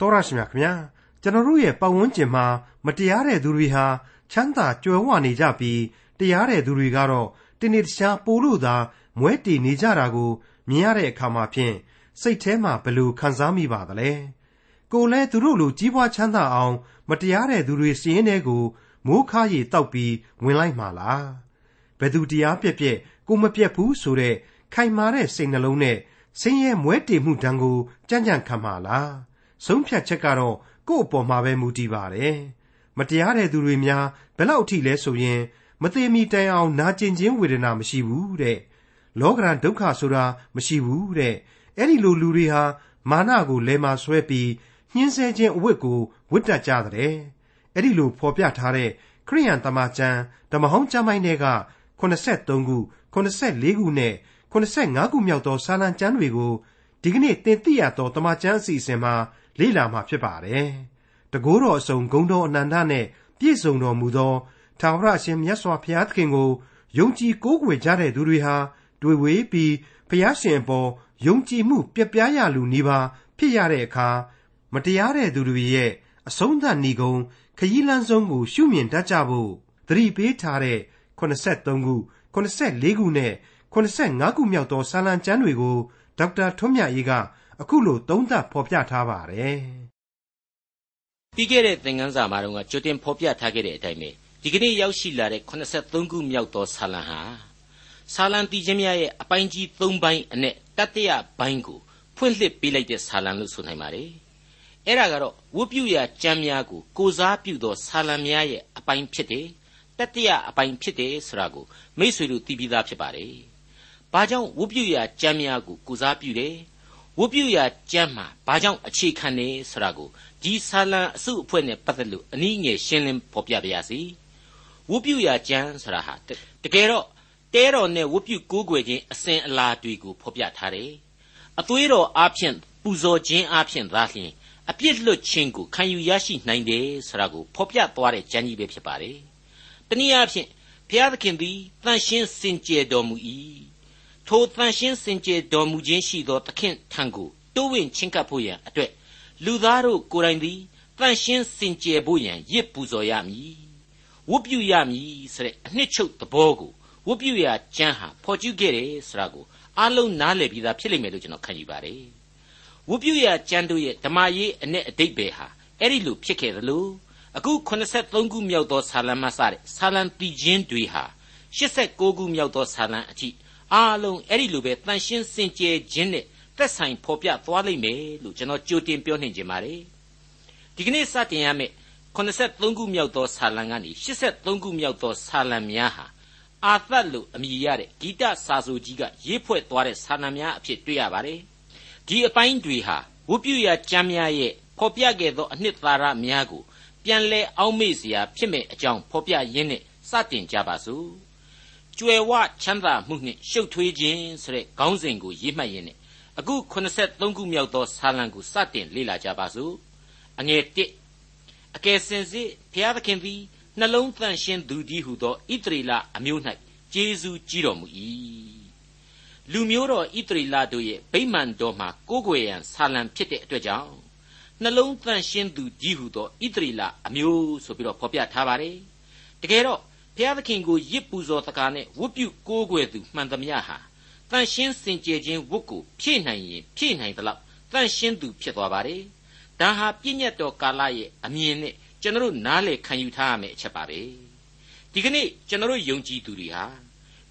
တော်ရရှိမြခင်ဗျာကျွန်တော်တို့ရဲ့ပတ်ဝန်းကျင်မှာမတရားတဲ့သူတွေဟာချမ်းသာကြွယ်ဝနေကြပြီးတရားတဲ့သူတွေကတော့တနေ့တခြားပိုလို့သာမွဲတည်နေကြတာကိုမြင်ရတဲ့အခါမှာဖြင့်စိတ်ထဲမှာဘလို့ခံစားမိပါသလဲကိုယ်လဲသူတို့လိုကြီးပွားချမ်းသာအောင် မတရားတဲ့သူတွေစီးရင်တဲ့ကိုမိုးခါရီတောက်ပြီးဝင်လိုက်မှာလားဘယ်သူတရားပြက်ပြက်ကိုမပြက်ဘူးဆိုတဲ့ခိုင်မာတဲ့စိတ်နှလုံးနဲ့ဆင်းရဲမွဲတေမှုတံကိုကြံ့ကြံ့ခံမှာလား ဆုံးဖြတ်ချက်ကတော့ကိုယ့်အပေါ်မှာပဲမူတည်ပါတယ်မတရားတဲ့သူတွေများဘယ်လောက်အထိလဲဆိုရင် မသေးမီတိုင်အောင်နာကျင်ခြင်းဝေဒနာမရှိဘူးတဲ့လောကရန်ဒုက္ခဆိုတာမရှိဘူးတဲ့အဲ့ဒီလိုလူတွေဟာမာနကိုလဲမှာဆွဲပြီးညှင်းဆဲခြင်းအဝတ်ကိုဝတ်တတ်ကြတဲ့အဲ့ဒီလိုဖော်ပြထားတဲ့ခရိယန်တမန်ကျမ်းဓမ္မဟောင်းကျမ်းပိုင်းတွေက83ခု84ခုနဲ့85ခုမြောက်သောစာလံကျမ်းတွေကိုဒီကနေ့သင်သိရသောတမန်ကျမ်းအစီအစဉ်မှာ လေ့လာမှာဖြစ်ပါတယ်။တကိုးတော်အစုံဂုံတော်အနန္တနဲ့ပြည့်စုံတော်မူသောထာဝရအရှင်မြတ်စွာဘုရားသခင်ကိုယုံကြည်ကိုးကွယ်ကြတဲ့သူတွေဟာတွေ့ဝေးပြီးဘုရားရှင်အပေါ်ယုံကြည်မှုပြပြရလူနေပါဖြစ်ရတဲ့အခါမတရားတဲ့သူတွေရဲ့အဆုံးသတ်ဏီကုံခရီးလန်းဆုံးကိုရှုမြင်တတ်ကြဖို့သတိပေးထားတဲ့83ခု84ခုနဲ့85ခုမြောက်သောစာလံကျမ်းတွေကိုဒေါက်တာထွန်းမြတ်အေးက အခုလိုသုံးသပ်ဖော်ပြထားပါတယ်။ပြီးခဲ့တဲ့သင်ခန်းစာမှာတော့ကြိုတင်ဖော်ပြထားခဲ့တဲ့အတိုင်းပဲဒီကနေ့ရောက်ရှိလာတဲ့83ခုမြောက်သောစာလံဟာစာလံတီချင်းများရဲ့အပိုင်းကြီး3ပိုင်းအနဲ့တတိယပိုင်းကိုဖွင့်လှစ်ပေးလိုက်တဲ့စာလံလို့ဆိုနိုင်ပါတယ်။အဲ့ဒါကတော့ဝတ်ပြုရာကျမ်းများကိုကိုစားပြုသောစာလံများရဲ့အပိုင်းဖြစ်တယ်တတိယအပိုင်းဖြစ်တယ်ဆိုတာကိုမိษွေတို့သိပြီးသားဖြစ်ပါတယ်။ဘာကြောင့်ဝတ်ပြုရာကျမ်းများကိုကိုစားပြုတယ် ဝတ်ပြုရာကျမ်းမှာဘာကြောင့်အခြေခံနေဆိုတာကိုဒီဆာလံအစုအဖွဲ့နဲ့ပတ်သက်လို့အနည်းငယ်ရှင်းလင်းဖော်ပြပါရစေဝတ်ပြုရာကျမ်းဆိုတာဟာတကယ်တော့တဲတော်နဲ့ဝတ်ပြုကိုးကွယ်ခြင်းအစဉ်အလာတွေကိုဖော်ပြထားတယ်အသွေးတော်အားဖြင့်ပူဇော်ခြင်းအားဖြင့်သာလျှင်အပြစ်လွတ်ခြင်းကိုခံယူရရှိနိုင်တယ်ဆိုတာကိုဖော်ပြသွားတဲ့ကျမ်းကြီးပဲဖြစ်ပါတယ်တနည်းအားဖြင့်ဘုရားသခင်သည်တန်ရှင်းစင်ကြယ်တော်မူ၏ ထိုတန်ရှင်းစင်ကြယ်တော်မူခြင်းရှိသောသခင်ထံကိုတိုးဝင်ချင်းကပ်ဖို့ရန်အတွက်လူသားတို့ကိုယ်တိုင်သည်တန်ရှင်းစင်ကြယ်ဖို့ရန်ရစ်ပူဇော်ရမည်ဝတ်ပြုရမည်ဆိုတဲ့အနှစ်ချုပ်သဘောကိုဝတ်ပြုရာကျမ်းဟာဖော်ကျူးခဲ့တယ်ဆိုတာကိုအားလုံးနားလည်ပြီးသားဖြစ်လိမ့်မယ်လို့ကျွန်တော်ခံယူပါတယ်ဝတ်ပြုရာကျမ်းတို့ရဲ့ဓမ္မရေးအ내အတိတ်ပဲဟာအဲ့ဒီလိုဖြစ်ခဲ့သလိုအခု83ခုမြောက်သောဆာလံမှစတဲ့ဆာလံတီချင်းတွေဟာ86ခုမြောက်သောဆာလံအထိ အားလုံးအဲ့ဒီလိုပဲတန်ရှင်းစင်ကြယ်ခြင်းနဲ့သက်ဆိုင်ဖော်ပြသွားလိမ့်မယ်လို့ကျွန်တော်ကြိုတင်ပြောနှင်ခြင်းပါတယ်ဒီကနေ့စတင်ရမယ့်83ခုမြောက်သောဆာလံကနေ83ခုမြောက်သောဆာလံများဟာအာသတ်လို့အမည်ရတဲ့ဂီတစာဆိုကြီးကရေးဖွဲ့သွားတဲ့ဆာလံများအဖြစ်တွေ့ရပါတယ်ဒီအပိုင်းတွေဟာဝုပြရကျမ်းများရဲ့ဖော်ပြခဲ့သောအနှစ်သာရများကိုပြန်လဲအောက်မေ့စရာဖြစ်မဲ့အကြောင်းဖော်ပြရင်းနဲ့စတင်ကြပါစို့ ကြွယ်ဝချမ်းသာမှုနှင့်ရှုပ်ထွေးခြင်းဆိုတဲ့ခေါင်းစဉ်ကိုရေးမှတ်ရင်းနဲ့အခု83ခုမြောက်သောဆာလံကိုစတင်လေ့လာကြပါစို့အငယ်1အကယ်စင်စစ်ဘုရားသခင်သည်နှလုံးသန့်ရှင်းသူကြီးဟုသောဣသရေလအမျိုး၌ကျေးဇူးကြီးတော်မူ၏လူမျိုးတော်ဣသရေလတို့ရဲ့ဗိမာန်တော်မှာကိုးကွယ်ရန်ဆာလံဖြစ်တဲ့အတွက်ကြောင့်နှလုံးသန့်ရှင်းသူကြီးဟုသောဣသရေလအမျိုးဆိုပြီးတော့ဖော်ပြထားပါတယ်တကယ်တော့ ဘုရားသခင်ကိုရစ်ပူဇော်တကားနဲ့ဝတ်ပြုကိုးကွယ်သူမှန်သမျှဟာတန်ရှင်းစင်ကြယ်ခြင်းဝတ်ကိုဖြည့်နိုင်ရင်ဖြည့်နိုင်သလောက်တန်ရှင်းသူဖြစ်သွားပါတယ်။ဒါဟာပြည့်ညတ်တော်ကာလရဲ့အမြင်နဲ့ကျွန်တော်နားလေခံယူထားရမယ့်အချက်ပါပဲ။ဒီကနေ့ကျွန်တော်ယုံကြည်သူတွေဟာ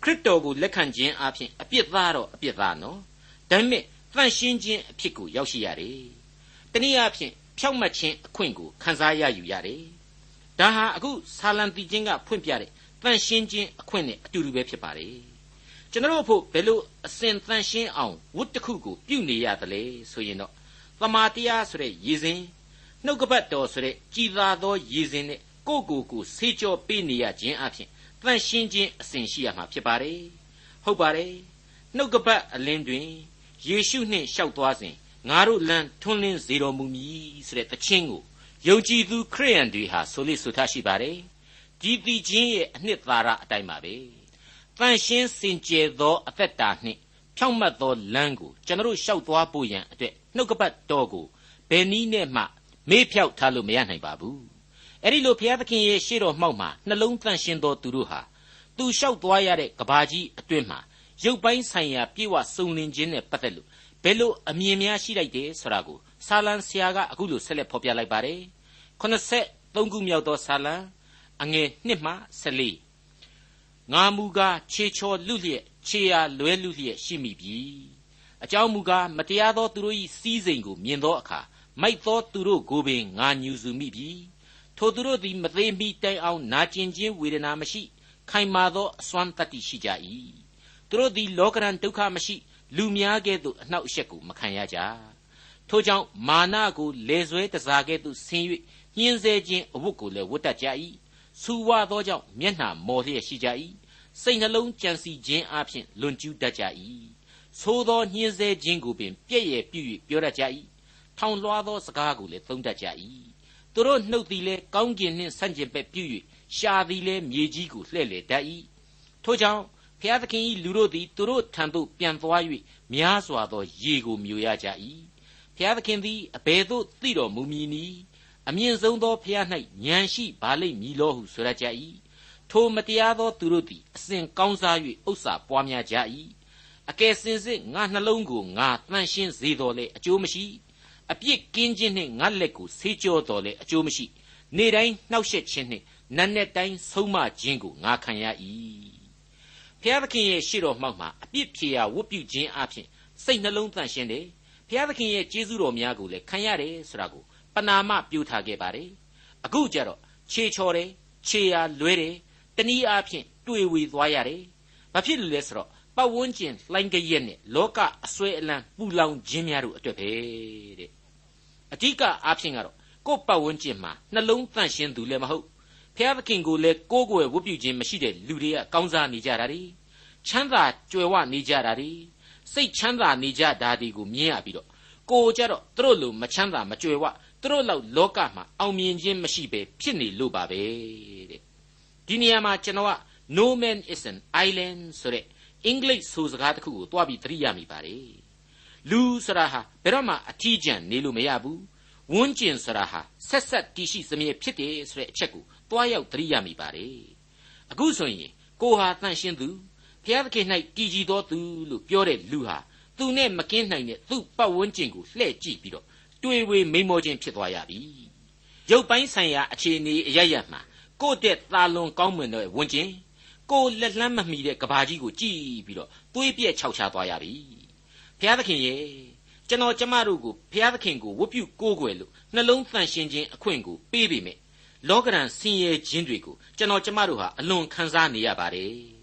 ခရစ်တော်ကိုလက်ခံခြင်းအပြင်အပြစ်သားတော့အပြစ်သားနော်။ဒါပေမဲ့တန်ရှင်းခြင်းအဖြစ်ကိုရောက်ရှိရတယ်။တနည်းအားဖြင့်ဖြောက်မှတ်ခြင်းအခွင့်ကိုခံစားရယူရတယ်။ဒါဟာအခုဆာလံတီချင်းကဖွင့်ပြတဲ့ တန်ရှင်းခြင်းအခွင့်နဲ့အတူတူပဲဖြစ်ပါတယ်ကျွန်တော်တို့ဖို့ဘယ်လိုအစဉ်တန်ရှင်းအောင်ဝတ်တစ်ခုကိုပြုနေရသလဲဆိုရင်တော့သမာတရားဆိုတဲ့ရည်စဉ်နှုတ်ကပတ်တော်ဆိုတဲ့ကြည်သာသောရည်စဉ်နဲ့ကိုယ့်ကိုယ်ကိုဆေးကြောပေးနေရခြင်းအပြင်တန်ရှင်းခြင်းအစဉ်ရှိရမှာဖြစ်ပါတယ်ဟုတ်ပါတယ်နှုတ်ကပတ်အလင်းတွင်ယေရှုနှင့်လျှောက်သွားစဉ်ငါတို့လမ်းထွန်းလင်းစေတော်မူမည်ဆိုတဲ့တခြင်းကိုယုံကြည်သူခရိယန်တွေဟာဆိုလိဆိုထားရှိပါတယ် ဒီတည်ခြင်းရဲ့အနှစ်သာရအတိုင်းပါပဲတန်ရှင်းစင်ကြယ်သောအသက်တာနှင့်ဖြောင့်မတ်သောလမ်းကိုကျွန်တော်ရှောက်သွားဖို့ရန်အတွက်နှုတ်ကပတ်တော်ကိုဘယ်နည်းနဲ့မှမေ့ဖြောက်ထားလို့မရနိုင်ပါဘူးအဲ့ဒီလိုဘုရားသခင်ရဲ့ရှေ့တော်မှောက်မှာနှလုံးသန့်ရှင်းသောသူတို့ဟာသူလျှောက်သွားရတဲ့ကဘာကြီးအတွင်းမှာရုပ်ပိုင်းဆိုင်ရာပြေဝစုံလင်ခြင်းနဲ့ပတ်သက်လို့ဘယ်လိုအမြင်များရှိလိုက်တယ်ဆိုတာကိုဆာလံဆရာကအခုလိုဆက်လက်ဖော်ပြလိုက်ပါတယ်83ခုမြောက်သောဆာလံ အငယ်1မှ14ငါမူကားခြေချော်လူလျက်ခြေရာလွဲလူလျက်ရှိမိပြီအကြောင်းမူကားမတရားသောသူတို့၏စီးစိမ်ကိုမြင်သောအခါမိုက်သောသူတို့ကိုပင်ငါညူစုမိပြီထိုသူတို့သည်မသေးမီတိုင်အောင်နာကျင်ခြင်းဝေဒနာမရှိ ခိုင်မာသောအစွမ်းတတ္တိရှိကြ၏သူတို့သည်လောကရန်ဒုက္ခမရှိ လူများကဲ့သို့အနှောက်အယှက်ကိုမခံရကြထို့ကြောင့်မာနကိုလေဆွဲတစားကဲ့သို့ဆင်း၍ညှင်းဆဲခြင်းအဝတ်ကိုလည်းဝတ်တတ်ကြ၏ ဆူဝါသောကြောင့်မျက်နှာမော်လျက်ရှိကြ၏စိတ်နှလုံးကြံစီခြင်းအပြင်လွန်ကျူးတတ်ကြ၏သို့သောညှင်းဆဲခြင်းကိုပင်ပြည့်ရဲ့ပြု၍ပြောတတ်ကြ၏ထောင်လွှားသောစကားကိုလည်းသုံးတတ်ကြ၏သူတို့နှုတ်သည်လည်းကောင်းကျင်နှင့်ဆန့်ကျင်ဘက်ပြု၍ရှာသည်လည်းမြေကြီးကိုလှဲ့လေတတ်၏ထို့ကြောင့်ဖျားသခင်၏လူတို့သည်သူတို့ထံသို့ပြန်သွား၍များစွာသောရေကိုမြူရကြ၏ဖျားသခင်သည်အဘယ်သို့သိတော်မူမည်နည်း အမြင့်ဆုံးသောဖျား၌ဉာဏ်ရှိပါလိမ့်မည်လောဟုဆိုရကြ၏ထိုမတရားသောသူတို့သည်အစဉ်ကောင်းစား၍ဥစ္စာပွားများကြ၏အကယ်စင်စစ်ငါနှလုံးကိုငါတန့်ရှင်းစေတော်လေအကျိုးမရှိအပြစ်ကင်းခြင်းနှင့်ငါလက်ကိုဆေးကြောတော်လေအကျိုးမရှိနေ့တိုင်းနှောက်ယှက်ခြင်းနှင့်နတ်နဲ့တိုင်းဆုံးမခြင်းကိုငါခံရ၏ဖျားသခင်ရဲ့ရှေ့တော်မှောက်မှာအပြစ်ဖြေရာဝတ်ပြုခြင်းအပြင်စိတ်နှလုံးတန့်ရှင်းတယ်ဖျားသခင်ရဲ့ကျေးဇူးတော်များကိုလည်းခံရတယ်ဆိုတာကို ပနာမပြုထားခဲ့ပါတယ်အခုကျတော့ခြေချော်တယ်ခြေရာလွဲတယ်တနည်းအားဖြင့်တွေ့ဝေသွားရတယ်ဘာဖြစ်လို့လဲဆိုတော့ပတ်ဝန်းကျင်လှိုင်းကြရက်နဲ့လောကအစွဲအလန်းပူလောင်ခြင်းများတို့အတွက်ပဲတဲ့အဓိကအားဖြင့်ကတော့ကိုယ့်ပတ်ဝန်းကျင်မှာနှလုံးသန့်ရှင်းသူလည်းမဟုတ်ဖျားသခင်ကိုလည်းကိုးကွယ်ဝတ်ပြုခြင်းမရှိတဲ့လူတွေကကောင်းစားနေကြတာ ड़ी ချမ်းသာကြွယ်ဝနေကြတာ ड़ी စိတ်ချမ်းသာနေကြတာဒီကိုမြင်ရပြီးတော့ကိုကြတော့သူတို့လိုမချမ်းသာမကြွယ်ဝ သူတို့လောက်လောကမှာအောင်မြင်ခြင်းမရှိပဲဖြစ်နေလို့ပါပဲတဲ့ဒီနေရာမှာကျွန်တော်က no man is an island ဆိုတဲ့အင်္ဂလိပ်ဆိုစကားတစ်ခုကိုတွားပြီးသတိရမိပါတယ်လူဆိုတာဟာဘယ်တော့မှအထီးကျန်နေလို့မရဘူးဝန်းကျင်ဆိုတာဟာဆက်ဆက်တည်ရှိစမြဲဖြစ်တယ်ဆိုတဲ့အချက်ကိုတွားရောက်သတိရမိပါတယ်အခုဆိုရင်ကိုဟာတန့်ရှင်းသူဘုရားသခင်၌တည်ကြည်တော်သူလို့ပြောတဲ့လူဟာသူနဲ့မကင်းနိုင်တဲ့သူ့ပတ်ဝန်းကျင်ကိုလှည့်ကြည့်ပြီးတော့ တွေ့ဝေမိန်မောခြင်းဖြစ်သွားရပြီရုပ်ပိုင်းဆိုင်ရာအခြေအနေအရရမှာကိုယ့်တဲ့သာလွန်ကောင်းမွန်တဲ့ဝန်းကျင်ကိုလက်လှမ်းမမီတဲ့ကဘာကြီးကိုကြည့်ပြီးတော့သွေးပြက်ခြောက်ချသွားရပြီဘုရားသခင်ရဲ့ကျွန်တော်ကျမတို့ကိုဘုရားသခင်ကိုဝတ်ပြုကိုးကွယ်လို့နှလုံးသန့်ရှင်းခြင်းအခွင့်ကိုပေးပေမဲ့လောကရန်ဆင်းရဲခြင်းတွေကိုကျွန်တော်ကျမတို့ဟာအလွန်ခံစားနေရပါတယ်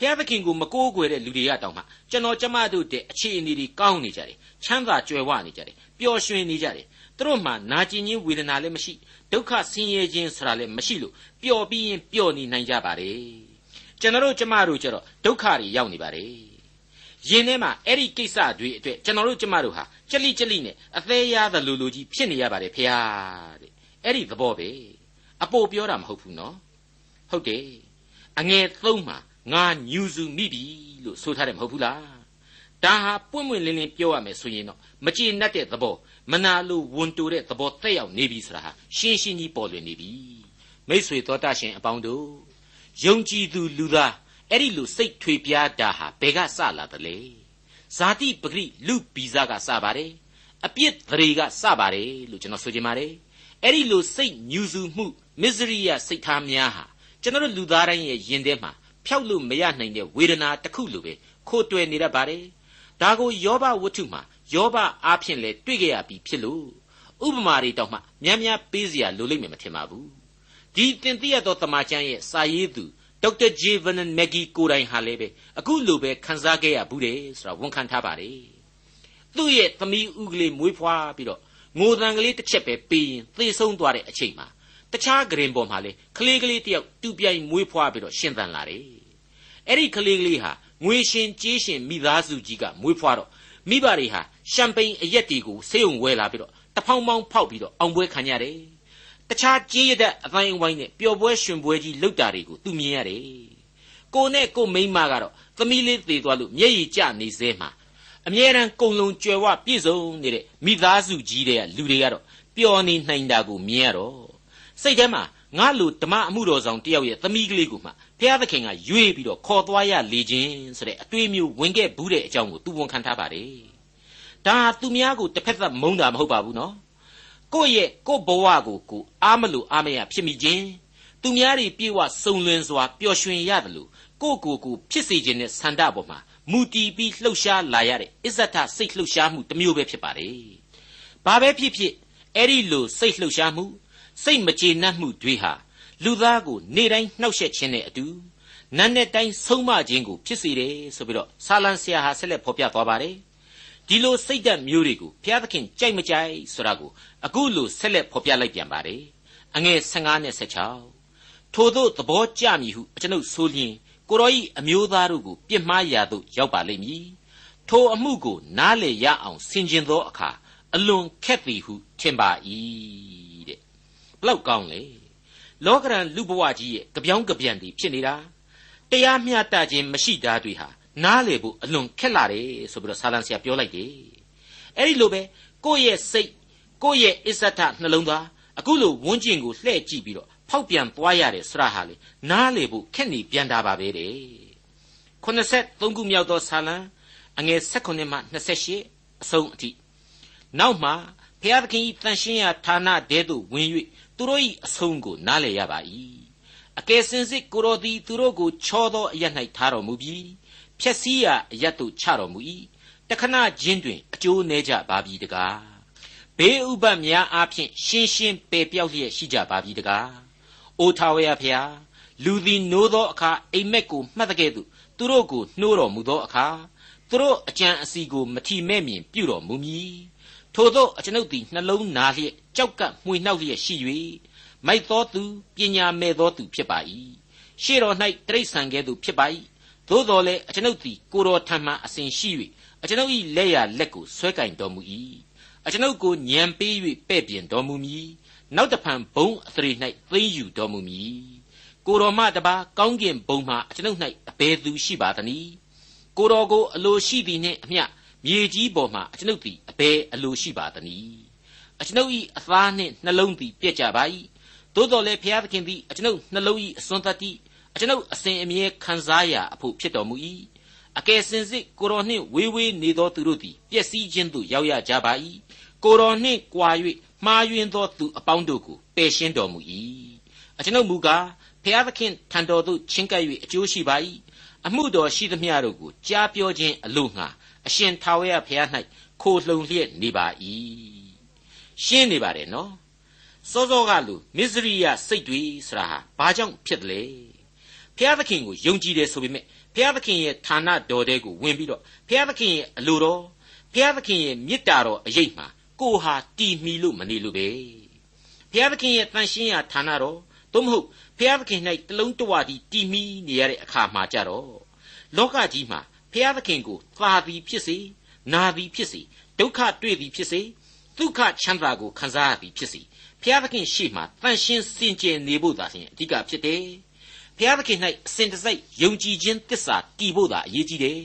ဘုရားသခင်ကိုမကိုးကွယ်တဲ့လူတွေကတောင်မှကျွန်တော်ကျမတို့တဲ့အခြေအနေတွေကောင်းနေကြတယ်ချမ်းသာကြွယ်ဝနေကြတယ်ပျော်ရွှင်နေကြတယ်သူတို့မှနာကျင်ခြင်းဝေဒနာလည်းမရှိဒုက္ခဆင်းရဲခြင်းဆိုတာလည်းမရှိလို့ပျော်ပြီးရင်ပျော်နေနိုင်ကြပါတယ်ကျွန်တော်တို့ကျမတို့ကျတော့ဒုက္ခတွေရောက်နေပါတယ်ယင်ထဲမှာအဲ့ဒီကိစ္စတွေအတွက်ကျွန်တော်တို့ကျမတို့ဟာကြလိကြလိနဲ့အသေးရသလိုလိုကြီးဖြစ်နေရပါတယ်ဖေဟာတဲ့အဲ့ဒီသဘောပဲအပိုပြောတာမဟုတ်ဘူးနော်ဟုတ်တယ်အငယ်သုံးမှာ ငါညူစုမိပြီလို့ဆိုထားတယ်မဟုတ်ဘူးလားဒါဟာပွင့်ပွင့်လင်းလင်းပြောရမယ်ဆိုရင်တော့မကြည်နပ်တဲ့သဘောမနာလိုဝန်တိုတဲ့သဘောတက်ရောက်နေပြီဆိုတာဟာရှင်းရှင်းကြီးပေါ်လွင်နေပြီမိษွေတော်တတ်ရှင်အပေါင်းတို့ယုံကြည်သူလူသားအဲ့ဒီလိုစိတ်ထွေပြားတာဟာဘယ်ကစလာသလဲဇာတိပဂရိလူဗီဇကစပါတယ်အပြစ်သရေကစပါတယ်လို့ကျွန်တော်ဆိုချင်ပါတယ်အဲ့ဒီလိုစိတ်ညူစုမှုမစ္စရိယစိတ်ထားများဟာကျွန်တော်လူသားတိုင်းရဲ့ယင်ထဲမှာ ဖြောက်လို့မရနိုင်တဲ့ဝေဒနာတစ်ခုလိုပဲခိုးတွယ်နေတတ်ပါတယ်။ဒါကိုယောဘဝတ္ထုမှာယောဘအားဖြင့်လဲတွေ့ကြရပြီးဖြစ်လို့ဥပမာတွေတောင်မှများများပေးစရာလိုလိမ့်မယ်မထင်ပါဘူး။ဒီတင်ပြရသောတမန်ကျမ်းရဲ့စာရေးသူဒေါက်တာဂျေဗန်မက်ဂီကိုတိုင်ဟာလည်းပဲအခုလိုပဲခန်းစားခဲ့ရဘူးတယ်ဆိုတာဝန်ခံထားပါတယ်။သူ့ရဲ့သမီးဦးကလေးမွေးဖွားပြီးတော့ငိုတန်ကလေးတစ်ချက်ပဲပေးရင်သေဆုံးသွားတဲ့အချိန်မှာ တခြားဂရင်ပေါ်မှာလေကလေးကလေးတယောက်တူပြိုင်မွေးဖွားပြီးတော့ရှင်သန်လာတယ်အဲ့ဒီကလေးကလေးဟာငွေရှင်ကြေးရှင်မိသားစုကြီးကမွေးဖွားတော့မိဘတွေဟာရှမ်ပိန်အရက်တွေကိုဆေးုံဝဲလာပြီးတော့တဖောင်းပေါင်းဖောက်ပြီးတော့အောင်ပွဲခံရတယ်တခြားကြေးရတဲ့အတိုင်းအဝိုင်းနဲ့ပျော်ပွဲရွှင်ပွဲကြီးလုပ်တာတွေကိုသူမြင်ရတယ်ကိုနဲ့ကိုမိန်းမကတော့သမီးလေးသေးသွားလို့မျက်ရည်ကျနေစဲမှာအအမြဲတမ်းကုံလုံးကြွယ်ဝပြည့်စုံနေတဲ့မိသားစုကြီးတွေကလူတွေကတော့ပျော်နေနိုင်တာကိုမြင်ရတော့ စိတ်ထဲမှာငါလိုဓမ္မအမှုတော်ဆောင်တယောက်ရဲ့သမီးကလေးကိုမှဘုရားသခင်ကရွေးပြီးတော့ခေါ်သွားရလေခြင်းဆိုတဲ့အတွေ့အမျိုးဝင်ခဲ့ဘူးတဲ့အကြောင်းကိုသူဝန်ခံထားပါတယ်ဒါဟာသူများကိုတစ်ဖက်သက်မုန်းတာမဟုတ်ပါဘူးနော်ကိုယ့်ရဲ့ကိုယ့်ဘဝကိုကိုအားမလို့အားမရဖြစ်မိခြင်းသူများတွေပြေဝစုံလင်စွာပျော်ရွှင်ရတယ်လို့ကိုယ့်ကိုယ်ကိုဖြစ်စေခြင်းနဲ့ဆန္ဒပေါ်မှာမူတည်ပြီးလှုပ်ရှားလာရတဲ့အစ္ဆထစိတ်လှုပ်ရှားမှုတစ်မျိုးပဲဖြစ်ပါတယ်။ဘာပဲဖြစ်ဖြစ်အဲ့ဒီလိုစိတ်လှုပ်ရှားမှု စိတ်မကျေနပ်မှုတွေဟာလူသားကိုနေ့တိုင်းနှောက်ယှက်ခြင်းနဲ့အတူနတ်နဲ့တိုင်းဆုံးမခြင်းကိုဖြစ်စေတယ်ဆိုပြီးတော့ဆာလံဆရာဟာဆက်လက်ဖော်ပြသွားပါတယ်။ဒီလိုစိတ်ဓာတ်မျိုးတွေကိုဘုရားသခင်ကြိုက်မကြိုက်ဆိုတာကိုအခုလိုဆက်လက်ဖော်ပြလိုက်ပြန်ပါတယ်။အငယ်15နဲ့16ထို့သောသဘောကြမည်ဟုကျွန်ုပ်ဆိုလျင်ကိုရောဤအမျိုးသားတို့ကိုပြစ်မှားရာသို့ရောက်ပါလိမ့်မည်ထိုအမှုကိုနားလေရအောင်ဆင်ခြင်သောအခါအလွန်ခက်သည်ဟုထင်ပါ၏တဲ့ ဘလောက်ကောင်းလဲလောကရန်လူဘဝကြီးရဲ့ကြပြောင်းကြပြန်တည်ဖြစ်နေတာတရားမျှတခြင်းမရှိတာတွေဟာနားလေဖို့အလွန်ခက်လာတယ်ဆိုပြီးတော့ဆာလံဆရာပြောလိုက်တယ်အဲ့ဒီလိုပဲကိုယ့်ရဲ့စိတ်ကိုယ့်ရဲ့အစ္ဆထနှလုံးသားအခုလိုဝန်းကျင်ကိုလှည့်ကြည့်ပြီးတော့ဖောက်ပြန်သွားရတယ်ဆရာဟာလေနားလေဖို့ခက်နေပြန်တာပါပဲတဲ့83ခုမြောက်သောဆာလံအငယ်16မှ28အဆုံးအထိနောက်မှဖျားသခင်ဤတန်ရှင်းရာဌာနတဲသို့ဝင်၍ သူတို့၏အဆုံးကိုနားလည်ရပါ၏အကယ်စင်စစ်ကိုတော်သည်သူတို့ကိုချောသောအရ၌ထားတော်မူပြီးဖြက်စီးရာအရသို့ချတော်မူ၏တခဏချင်းတွင်အကျိုးနည်းကြပါပြီတကားဘေးဥပတ်များအားဖြင့်ရှင်းရှင်းပယ်ပြောက်လျက်ရှိကြပါပြီတကားအိုထာဝရဖျားလူသည်နိုးသောအခါအိမ်မက်ကိုမှတ်တဲ့ကဲ့သို့သူတို့ကိုနှိုးတော်မူသောအခါသူတို့အကြံအစီကိုမထီမဲ့မြင်ပြုတော်မူမည် ထို့သောအကျွန်ုပ်သည်နှလုံးနာလျက်ကြောက်ကပ်မှွေနှောက်လျက်ရှိ၍မိုက်သောသူပညာမဲ့သောသူဖြစ်ပါ၏ရှေ့တော်၌တိရစ္ဆာန်ကဲ့သို့ဖြစ်ပါ၏သို့တော်လည်းအကျွန်ုပ်သည်ကိုတော်ထံမှအစဉ်ရှိ၍အကျွန်ုပ်၏လက်ရလက်ကိုဆွဲကင်တော်မူ၏အကျွန်ုပ်ကိုညံပေး၍ပဲ့ပြင်တော်မူမည်နောက်တဖန်ဘုံအသရေ၌သိမ့်ယူတော်မူမည်ကိုတော်မှတပါကောင်းကင်ဘုံမှအကျွန်ုပ်၌အဘယ်သူရှိပါသနည်းကိုတော်ကိုအလိုရှိသည်နှင့်အမျှ မြေကြီးပေါ်မှအကျွန်ုပ်သည်အဘယ်အလိုရှိပါသနည်းအကျွန်ုပ်၏အသားနှင့်နှလုံးသည်ပြက်ကြပါ၏သို့တော်လည်းဘုရားသခင်သည်အကျွန်ုပ်နှလုံး၏အစွမ်းတတ္တိအကျွန်ုပ်အစဉ်အမြဲခံစားရာအဖို့ဖြစ်တော်မူ၏အကယ်စင်စစ်ကိုတော်နှင့်ဝေးဝေးနေသောသူတို့သည်ပျက်စီးခြင်းသို့ရောက်ရကြပါ၏ကိုတော်နှင့်ကြွာ၍မှားယွင်းသောသူအပေါင်းတို့ကိုပယ်ရှင်းတော်မူ၏အကျွန်ုပ်မူကားဖျားသခင်ထံတော်သို့ချဉ်ကပ်၍အကျိုးရှိပါ၏အမှုတော်ရှိသမျှတို့ကိုကြားပြောခြင်းအလို့ငှာ အရှင်ထာဝရဘုရား၌ခိုလှုံလျက်နေပါ၏ရှင်းနေပါတယ်နော်စောစောကလူမစ္စရိယစိတ်တွေဆိုတာဟာဘာကြောင့်ဖြစ်တယ်လဲဘုရားသခင်ကိုယုံကြည်တယ်ဆိုပေမဲ့ဘုရားသခင်ရဲ့ဌာနတော်တဲကိုဝင်ပြီးတော့ဘုရားသခင်ရဲ့အလိုတော်ဘုရားသခင်ရဲ့မေတ္တာတော်အရေးမှာကိုဟာတီမီလို့မနေလို့ပဲဘုရားသခင်ရဲ့တန်ရှင်းရာဌာနတော်သို့မဟုတ်ဘုရားသခင်၌တလုံးတဝတီတီမီနေရတဲ့အခါမှာကြတော့လောကကြီးမှာ ဘုရားသခင်ကိုသာသည်ဖြစ်စေနာသည်ဖြစ်စေဒုက္ခတွေ့သည်ဖြစ်စေဒုက္ခချမ်းသာကိုခံစားရသည်ဖြစ်စေဘုရားသခင်ရှေ့မှာတန်ရှင်းစင်ကြယ်နေဖို့သာလျှင်အဓိကဖြစ်တယ်ဘုရားသခင်၌အစဉ်တစိုက်ယုံကြည်ခြင်းတစ္ဆာတည်ဖို့သာအရေးကြီးတယ်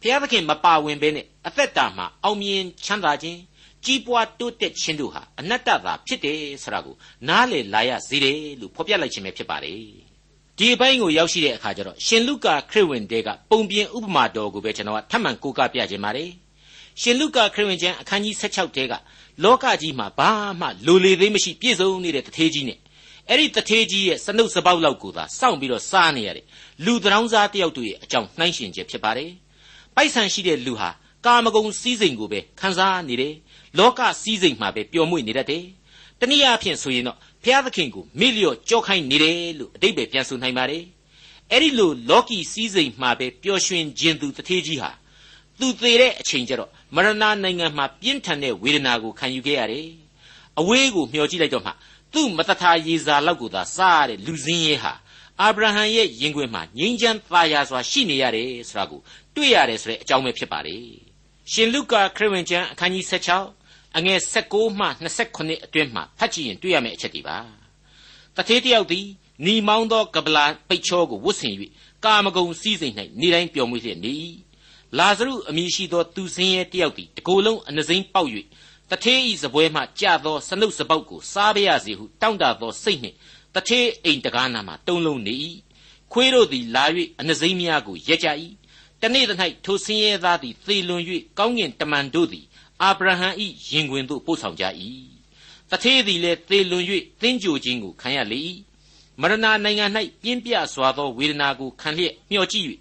ဘုရားသခင်မပါဝင်ဘဲနဲ့အသက်တာမှာအောင်မြင်ချမ်းသာခြင်းကြီးပွားတိုးတက်ခြင်းတို့ဟာအနတ္တသာဖြစ်တယ်ဆိုတာကိုနားလည်လာရစေတယ်လို့ဖော်ပြလိုက်ခြင်းပဲဖြစ်ပါတယ် ဒီအပိုင်းကိုရောက်ရှိတဲ့အခါကျတော့ရှင်လုကာခရစ်ဝင်တဲကပုံပြင်ဥပမာတော်ကိုပဲကျွန်တော်ကထပ်မံကိုးကားပြခြင်းပါတယ်ရှင်လုကာခရစ်ဝင်ကျမ်းအခန်းကြီး16တဲကလောကကြီးမှာဘာမှလိုလေသေးမရှိပြည့်စုံနေတဲ့တထေးကြီးနဲ့အဲ့ဒီတထေးကြီးရဲ့စနှုတ်စပေါက်လောက်ကိုသာစောင့်ပြီးတော့စားနေရတဲ့လူတရောင်းစားတယောက်တို့ရဲ့အကြောင်းနှိုင်းရှင်ချက်ဖြစ်ပါတယ်ပိုက်ဆံရှိတဲ့လူဟာကာမဂုဏ်စည်းစိမ်ကိုပဲခံစားနေတယ်လောကစည်းစိမ်မှာပဲပျော်မွေ့နေတတ်တယ်။တနည်းအားဖြင့်ဆိုရင်တော့ ဘုရားသခင်ကိုမေ့လျော့ကြောခိုင်းနေတယ်လို့အတိတ်ပဲပြန်ဆိုနိုင်ပါတယ်။အဲ့ဒီလိုလောကီစည်းစိမ်မှာပဲပျော်ရွှင်ခြင်းသူတထေးကြီးဟာသူသေတဲ့အချိန်ကျတော့မရဏနိုင်ငံမှာပြင်းထန်တဲ့ဝေဒနာကိုခံယူခဲ့ရတယ်။အဝေးကိုမျှော်ကြည့်လိုက်တော့မှသူ့မတထာရေစာလောက်ကိုသာစားရတဲ့လူစင်းရဲဟာအာဗြဟံရဲ့ရင်ခွင်မှာငြိမ်းချမ်းသာယာစွာရှိနေရတယ်ဆိုတာကိုတွေ့ရတယ်ဆိုတဲ့အကြောင်းပဲဖြစ်ပါလေ။ရှင်လုကာခရစ်ဝင်ကျမ်းအခန်းကြီး16 အငယ်16မှ29အတွင်းမှာဖတ်ကြည့်ရင်တွေ့ရမယ့်အချက်တွေပါတထေးတယောက်သည်နီမောင်းသောကပလာပိတ်ချောကိုဝတ်ဆင်၍ကာမဂုံစည်းစိမ်၌နေတိုင်းပျော်မွေ့လျက်နေလာဇရုအမည်ရှိသောသူစင်းရဲတယောက်သည်တကိုယ်လုံးအနှစိမ့်ပေါက်၍တထေးဤစပွဲမှကြသောစနုပ်စပေါက်ကိုစားပါရစေဟုတောင်းတသောစိတ်နှင့်တထေးအိမ်တကားနာမှတုံးလုံးနေ၏ခွေးတို့သည်လာ၍အနှစိမ့်များကိုရက်ကြ၏တနေ့၌ထိုဆင်းရဲသားသည်သေလွန်၍ကောင်းကင်တမန်တို့သည် အာဗြဟံ၏ရင်ခွင်သို့ပို့ဆောင်ကြ၏တထေးသည်လည်းသေလွန်၍သင်္ကြိုခြင်းကိုခံရလေ၏မရဏနိုင်ငံ၌ပြင်းပြစွာသောဝေဒနာကိုခံလျက်မျှော်ကြည့်၍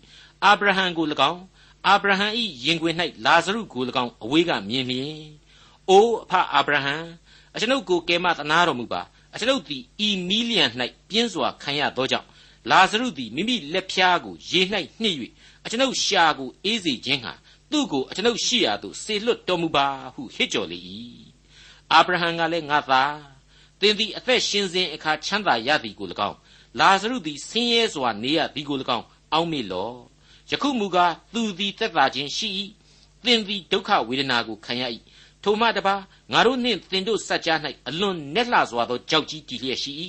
အာဗြဟံကို၎င်းအာဗြဟံ၏ရင်ခွင်၌လာဇရုကို၎င်းအဝေးကမြင်လျင်အိုအဖအာဗြဟံအကျွန်ုပ်ကိုကယ်မသနာတော်မူပါအကျွန်ုပ်သည်ဤမီလျံ၌ပြင်းစွာခံရသောကြောင့်လာဇရုသည်မိမိလက်ဖျားကိုရေ၌နှိပ်၍အကျွန်ုပ်ရှာကိုအေးစေခြင်းဟာ သူ့ကိုအကျွန်ုပ်ရှိရာသို့ဆေလွတ်တော်မူပါဟုဟစ်ကြော်လေ၏အာဗြဟံကလည်းငါသားသင်သည်အသက်ရှင်စဉ်အခါချမ်းသာရသည်ကို၎င်းလာဇရုသည်ဆင်းရဲစွာနေရသည်ကို၎င်းအောက်မေ့လော့ယခုမူကားသူသည်သက်သာခြင်းရှိ၏သင်သည်ဒုက္ခဝေဒနာကိုခံရ၏ထိုမှတပါငါတို့နှင့်သင်တို့စัจ जा ၌အလွန်နက်လှစွာသောကြောက်ကြီးတည်လျက်ရှိ၏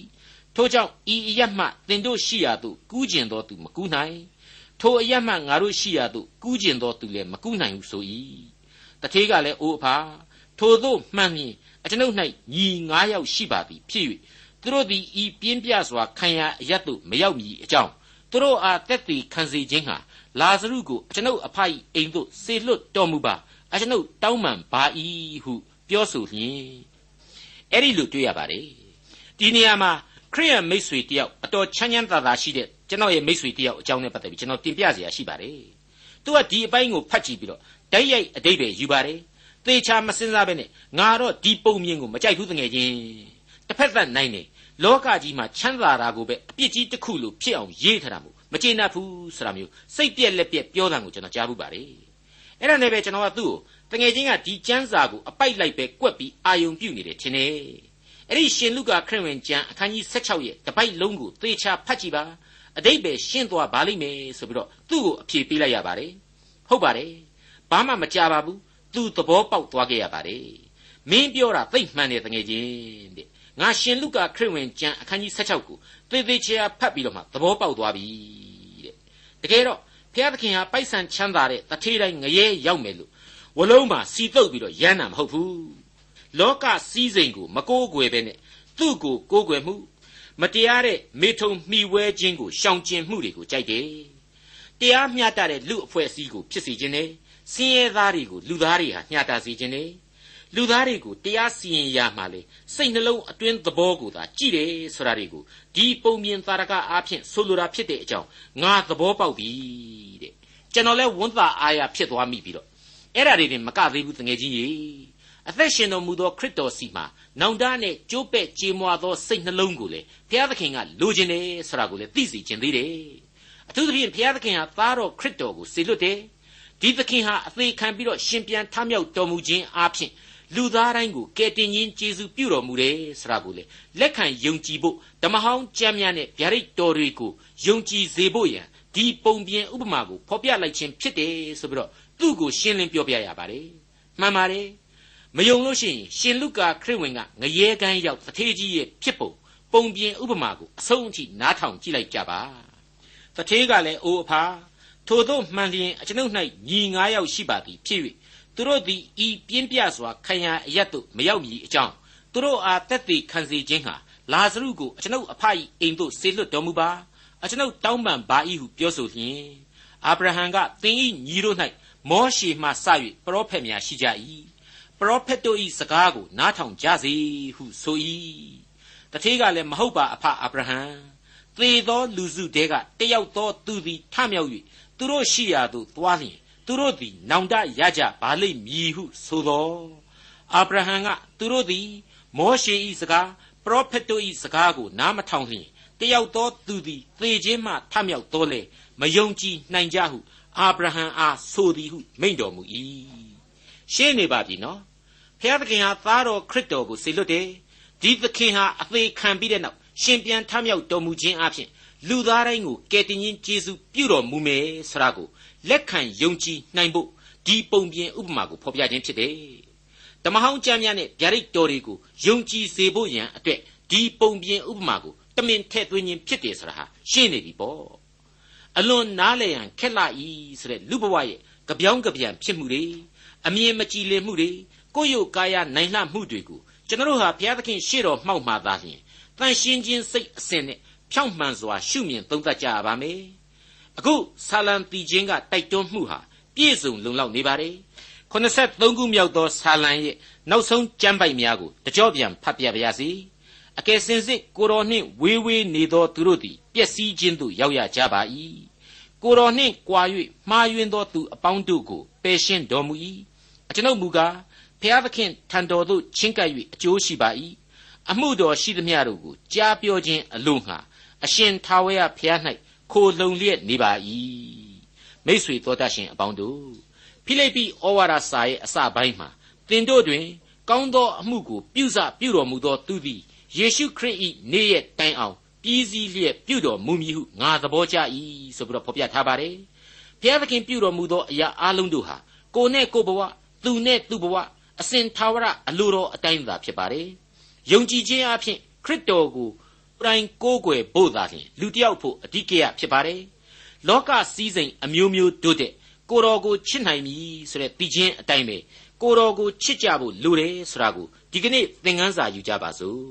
ထိုကြောင့်ဤအရမှသင်တို့ရှိရာသို့ကူးကျင်သောသူမကူးနိုင် ထိုအရမှငါတို့ရှိရာသို့ကူးကျင်သောသူလည်းမကူးနိုင်ဟုဆို၏တထေးကလည်းအိုအဖာထိုသို့မှန်မြင်အကျွန်ုပ်၌ညီ၅ယောက်ရှိပါသည်ဖြစ်၍သူတို့သည်ဤပြင်းပြစွာခံရအရတ်သို့မရောက်မည်အကြောင်းသူတို့အားတက်တည်ခံစေခြင်းဟာလာဇရုကိုအကျွန်ုပ်အဖ၏အိမ်သို့ဆေလွတ်တော်မူပါအကျွန်ုပ်တောင်းပန်ပါ၏ဟုပြောဆိုလျင်အဲ့ဒီလိုတွေ့ရပါတယ်ဒီနေရာမှာခရိယန်မိတ်ဆွေတယောက်အတော်ချမ်းချမ်းသာသာရှိတဲ့ ကျွန်တော်ရဲ့မိတ်ဆွေတယောက်အကြောင်းနဲ့ပတ်သက်ပြီးကျွန်တော်တင်ပြเสียရှိပါတယ်သူကဒီအပိုင်းကိုဖတ်ကြည့်ပြီးတော့ဓာတ်ရိုက်အတိတ်ပဲယူပါတယ်သေချာမစင်စားပဲနဲ့ငါတော့ဒီပုံမြင်ကိုမကြိုက်ဘူးတငယ်ချင်းတစ်ဖက်သက်နိုင်နေလောကကြီးမှာချမ်းသာတာကိုပဲအပြစ်ကြီးတစ်ခုလိုဖြစ်အောင်ရေးထားတာမို့မကျေနပ်ဘူးဆိုတာမျိုးစိတ်ပြက်လက်ပြက်ပြောတာကိုကျွန်တော်ကြားဘူးပါတယ်အဲ့ဒါနဲ့ပဲကျွန်တော်ကသူ့ကိုတငယ်ချင်းကဒီကျမ်းစာကိုအပိုက်လိုက်ပဲကွက်ပြီးအာယုံပြုတ်နေတယ်ထင်တယ်အဲ့ဒီရှင်လုကာခရစ်ဝင်ကျမ်းအခန်းကြီး16ရဲ့တပိုက်လုံးကိုသေချာဖတ်ကြည့်ပါ အတိတ်ပဲရှင်းသွားပါလိမ့်မယ်ဆိုပြီးတော့သူ့ကိုအဖြေပေးလိုက်ရပါတယ်ဟုတ်ပါတယ်ဘာမှမကြပါဘူးသူသဘောပေါက်သွားခဲ့ရပါတယ်မင်းပြောတာသိမှန်တယ်တငယ်ချင်းတဲ့ငါရှင်လုကာခရစ်ဝင်ကျမ်းအခန်းကြီး16ကိုသေသေးချာဖတ်ပြီးတော့မှသဘောပေါက်သွားပြီတဲ့တကယ်တော့ဘုရားသခင်ဟာပိုက်ဆံချမ်းသာတဲ့တထေးတိုင်းငရဲရောက်မယ်လို့ဝလုံးမှာစီတုပ်ပြီးတော့ရမ်းတာမဟုတ်ဘူးလောကစည်းစိမ်ကိုမကိုးကွယ်ပဲနဲ့သူ့ကိုကိုးကွယ်မှု မတရားတဲ့မေထုံမှီဝဲခြင်းကိုရှောင်ကျဉ်မှုတွေကိုကြိုက်တယ်တရားမျှတတဲ့လူအဖွဲ့အစည်းကိုဖြစ်စေခြင်းနဲ့စင်းရဲသားတွေကိုလူသားတွေဟာမျှတစေခြင်းနဲ့လူသားတွေကိုတရားစီရင်ရမှလေစိတ်နှလုံးအတွင်းသဘောကိုသာကြည့်တယ်ဆိုတာတွေကိုဒီပုံမြင်သာရကအားဖြင့်ဆိုလိုတာဖြစ်တဲ့အကြောင်းငါသဘောပေါက်ပြီတဲ့ကျွန်တော်လဲဝန်တာအားရဖြစ်သွားမိပြီးတော့အဲ့ဒါတွေတင်မကသေးဘူးတငယ်ချင်းကြီး အသက်ရှင်တော်မူသောခရစ်တော်စီမှာနောင်တနဲ့ကြိုးပဲ့ကြေမွာသောစိတ်နှလုံးကိုလေဘုရားသခင်ကလိုချင်တယ်ဆိုတာကိုလေသိစေခြင်းသေးတယ်အထူးသဖြင့်ဘုရားသခင်ဟာသားတော်ခရစ်တော်ကိုစေလွတ်တယ်ဒီသခင်ဟာအသေးခံပြီးတော့ရှင်ပြန်ထမြောက်တော်မူခြင်းအပြင်လူသားတိုင်းကိုကယ်တင်ခြင်းကျေးဇူးပြုတော်မူတယ်ဆိုတာကိုလေလက်ခံယုံကြည်ဖို့ဓမ္မဟောင်းကျမ်းများနဲ့ဗျာဒိတ်တော်တွေကိုယုံကြည်စေဖို့ရန်ဒီပုံပြင်ဥပမာကိုဖော်ပြလိုက်ခြင်းဖြစ်တယ်ဆိုပြီးတော့သူ့ကိုရှင်းလင်းပြောပြရပါတယ်မှန်ပါတယ် မယုံလို့ရှိရင်ရှင်လုကာခရစ်ဝင်ကငရဲကန်းရောက်တထေးကြီးရဲ့ဖြစ်ပုံပုံပြင်ဥပမာကိုအဆုံးအထိနားထောင်ကြည့်လိုက်ကြပါတထေးကလည်းအိုအဖာထို့သောမှန်လျင်အကျွန်ုပ်၌ညီ၅ယောက်ရှိပါသည်ဖြစ်၍သူတို့သည်ဤပြင်းပြစွာခံရအရတ်သို့မရောက်မည်အကြောင်းသူတို့အားတက်သေးခံစေခြင်းဟာလာဇရုကိုအကျွန်ုပ်အဖ၏အိမ်သို့ဆေလွတ်တော်မူပါအကျွန်ုပ်တောင်းပန်ပါ၏ဟုပြောဆိုလျင်အာဗြဟံကသင်၏ညီတို့၌မောရှေမှစ၍ပရောဖက်များရှိကြ၏ ပရောဖက်တို့၏စကားကို နားထောင်ကြစေဟုဆို၏တထေးကလည်းမဟုတ်ပါအဖအာဗြဟံသေသောလူစုတဲကတယောက်သောသူသည်ထမြောက်၍သူတို့ရှိရာသို့သွားလျင်သူတို့သည်နောင်တရကြပါလိမ့်မည်ဟုဆိုသောအာဗြဟံကသူတို့သည် မောရှေ၏စကားပရောဖက်တို့၏စကားကိုနားမထောင်လျင်တယောက်သောသူသည်သေခြင်းမှထမြောက်တော်လေမယုံကြည်နိုင်ကြဟုအာဗြဟံအားဆိုသည်ဟုမိန့်တော်မူ၏ရှင်းနေပါပြီနော် ဖျားသခင်ဟာသားတော်ခရစ်တော်ကိုစေလွတ်တယ်ဒီသခင်ဟာအသေးခံပြီးတဲ့နောက်ရှင်ပြန်ထမြောက်တော်မူခြင်းအပြင်လူသားတိုင်းကိုကယ်တင်ခြင်းကျေးဇူးပြုတော်မူမယ်ဆိုတာကိုလက်ခံယုံကြည်နိုင်ဖို့ဒီပုံပြင်ဥပမာကိုဖော်ပြခြင်းဖြစ်တယ်။ဓမ္မဟောင်းကျမ်းများနဲ့ဗျာဒိတ်တော်တွေကိုယုံကြည်စေဖို့ရန်အတွက်ဒီပုံပြင်ဥပမာကိုတမင်ထည့်သွင်းခြင်းဖြစ်တယ်ဆိုတာဟာရှင်းနေပြီပေါ့။အလွန်နားလည်ရန်ခက်လာဤဆိုတဲ့လူဘဝရဲ့ကြပြောင်းကြပြန်ဖြစ်မှုတွေအမြင်မကြည်လင်မှုတွေ ကိုယ့်ရုပ်ကာယနိုင်လှမှုတွေကိုကျွန်တော်တို့ဟာဘုရားသခင်ရှေ့တော်မှောက်မှသာလျှင်တန်ရှင်းခြင်းစိတ်အစဉ်နဲ့ဖြောင့်မှန်စွာရှုမြင်သုံးသပ်ကြရပါမယ်အခုဆာလံတီချင်းကတိုက်တွန်းမှုဟာပြည့်စုံလုံလောက်နေပါတယ်83ခုမြောက်သောဆာလံရဲ့နောက်ဆုံးကျမ်းပိုက်များကိုတကြောပြန်ဖတ်ပြပါရစေအကယ်စင်စစ်ကိုတော်နှင့်ဝေးဝေးနေသောသူတို့သည်ပျက်စီးခြင်းသို့ရောက်ရကြပါ၏ကိုတော်နှင့်ကြွာ၍မှားယွင်းသောသူအပေါင်းတို့ကိုပယ်ရှင်းတော်မူ၏အကျွန်ုပ်မူကား ဖျားသခင်ထံတော်သို့ချဉ်ကပ်၍အကျိုးရှိပါ၏အမှုတော်ရှိသမျှတို့ကိုကြားပြောခြင်းအလို့ငှာအရှင်ထာဝရဘုရား၌ခိုလုံလျက်နေပါ၏မိษွေတော်တတ်ရှင်အပေါင်းတို့ဖိလိပ္ပိဩဝါဒစာရဲ့အစပိုင်းမှာသင်တို့တွင် ကောင်းသောအမှုကိုပြုစပြုတော်မူသောသူသည်ယေရှုခရစ်၏နေ့ရက်တိုင်အောင်ပြီးစည်းလျက်ပြုတော်မူမည်ဟုငါသဘောကျ၏ဆိုပြီးတော့ဖော်ပြထားပါတယ်ဘုရားသခင်ပြုတော်မူသောအရာအလုံးတို့ဟာကိုနဲ့ကိုဘဝသူနဲ့သူဘဝ အစဉ်သာဝရအလိုတော်အတိုင်းသာဖြစ်ပါတယ်ယုံကြည်ခြင်းအဖြစ်ခရစ်တော်ကိုပရိုင်ကိုးကွယ်ဖို့သာလျှင်လူတစ်ယောက်ဖို့အဓိကရဖြစ်ပါတယ်လောကစည်းစိမ်အမျိုးမျိုးတို့တဲ့ကိုတော်ကိုချစ်နိုင်ပြီဆိုတဲ့တည်ခြင်းအတိုင်းပဲကိုတော်ကိုချစ်ကြဖို့လိုတယ်ဆိုတာကိုဒီကနေ့သင်ခန်းစာယူကြပါစို့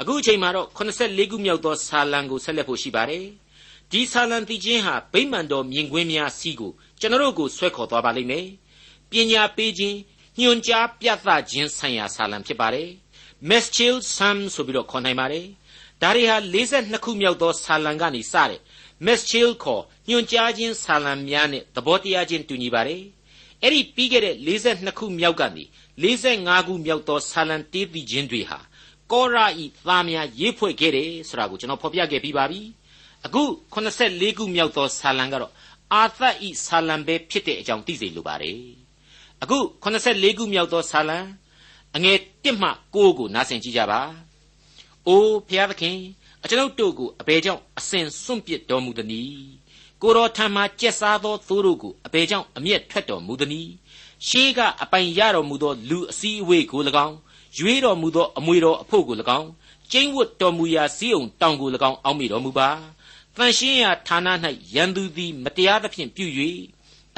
အခုအချိန်မှာတော့84ခုမြောက်သောဆာလံကိုဆက်လက်ဖို့ရှိပါတယ်ဒီဆာလံတည်ခြင်းဟာဗိမာန်တော်မြင်ကွင်းများစီးကိုကျွန်တော်တို့ကိုဆွဲခေါ်သွားပါလိမ့်မယ်ပညာပေးခြင်း ညွှန်ကြားပြသခြင်းဆိုင်ရာဆာလံဖြစ်ပါတယ် Meschil Sam ဆိုပြီးတော့ခေါ်နိုင်ပါတယ်ဒါတွေဟာ42ခုမြောက်သောဆာလံကနေစတဲ့ Meschil ခေါ်ညွှန်ကြားခြင်းဆာလံများနဲ့သဘောတရားချင်းတူညီပါတယ်အဲ့ဒီပြီးခဲ့တဲ့42ခုမြောက်ကနေ45ခုမြောက်သောဆာလံတေးသီချင်းတွေဟာကောရာဤသားများရေးဖွဲ့ခဲ့တယ်ဆိုတာကိုကျွန်တော်ဖော်ပြခဲ့ပြီးပါပြီအခု84ခုမြောက်သောဆာလံကတော့အာသတ်ဤဆာလံပဲဖြစ်တဲ့အကြောင်းသိစေလိုပါတယ် အခု84ခုမြောက်သောဆာလံအငယ်1မှ9ကိုနားဆင်ကြည့်ကြပါ။အိုးဖျားသခင်အကျွန်ုပ်တို့ကိုအဘယ်ကြောင့်အစဉ်စွန့်ပစ်တော်မူသနည်း။ကိုတော်ထံမှကျက်စားသောသိုးတို့ကိုအဘယ်ကြောင့်အမျက်ထွက်တော်မူသနည်း။ရှေးကအပိုင်ရတော်မူသောလူအစည်းအဝေးကို၎င်းရွေးတော်မူသောအမွေတော်အဖို့ကို၎င်းကျင်းဝတ်တော်မူရာစည်းုံတောင်ကို၎င်းအောက်မိတော်မူပါ။တန်ရှင်းရာဌာန၌ရန်သူသည်မတရားသဖြင့်ပြု၍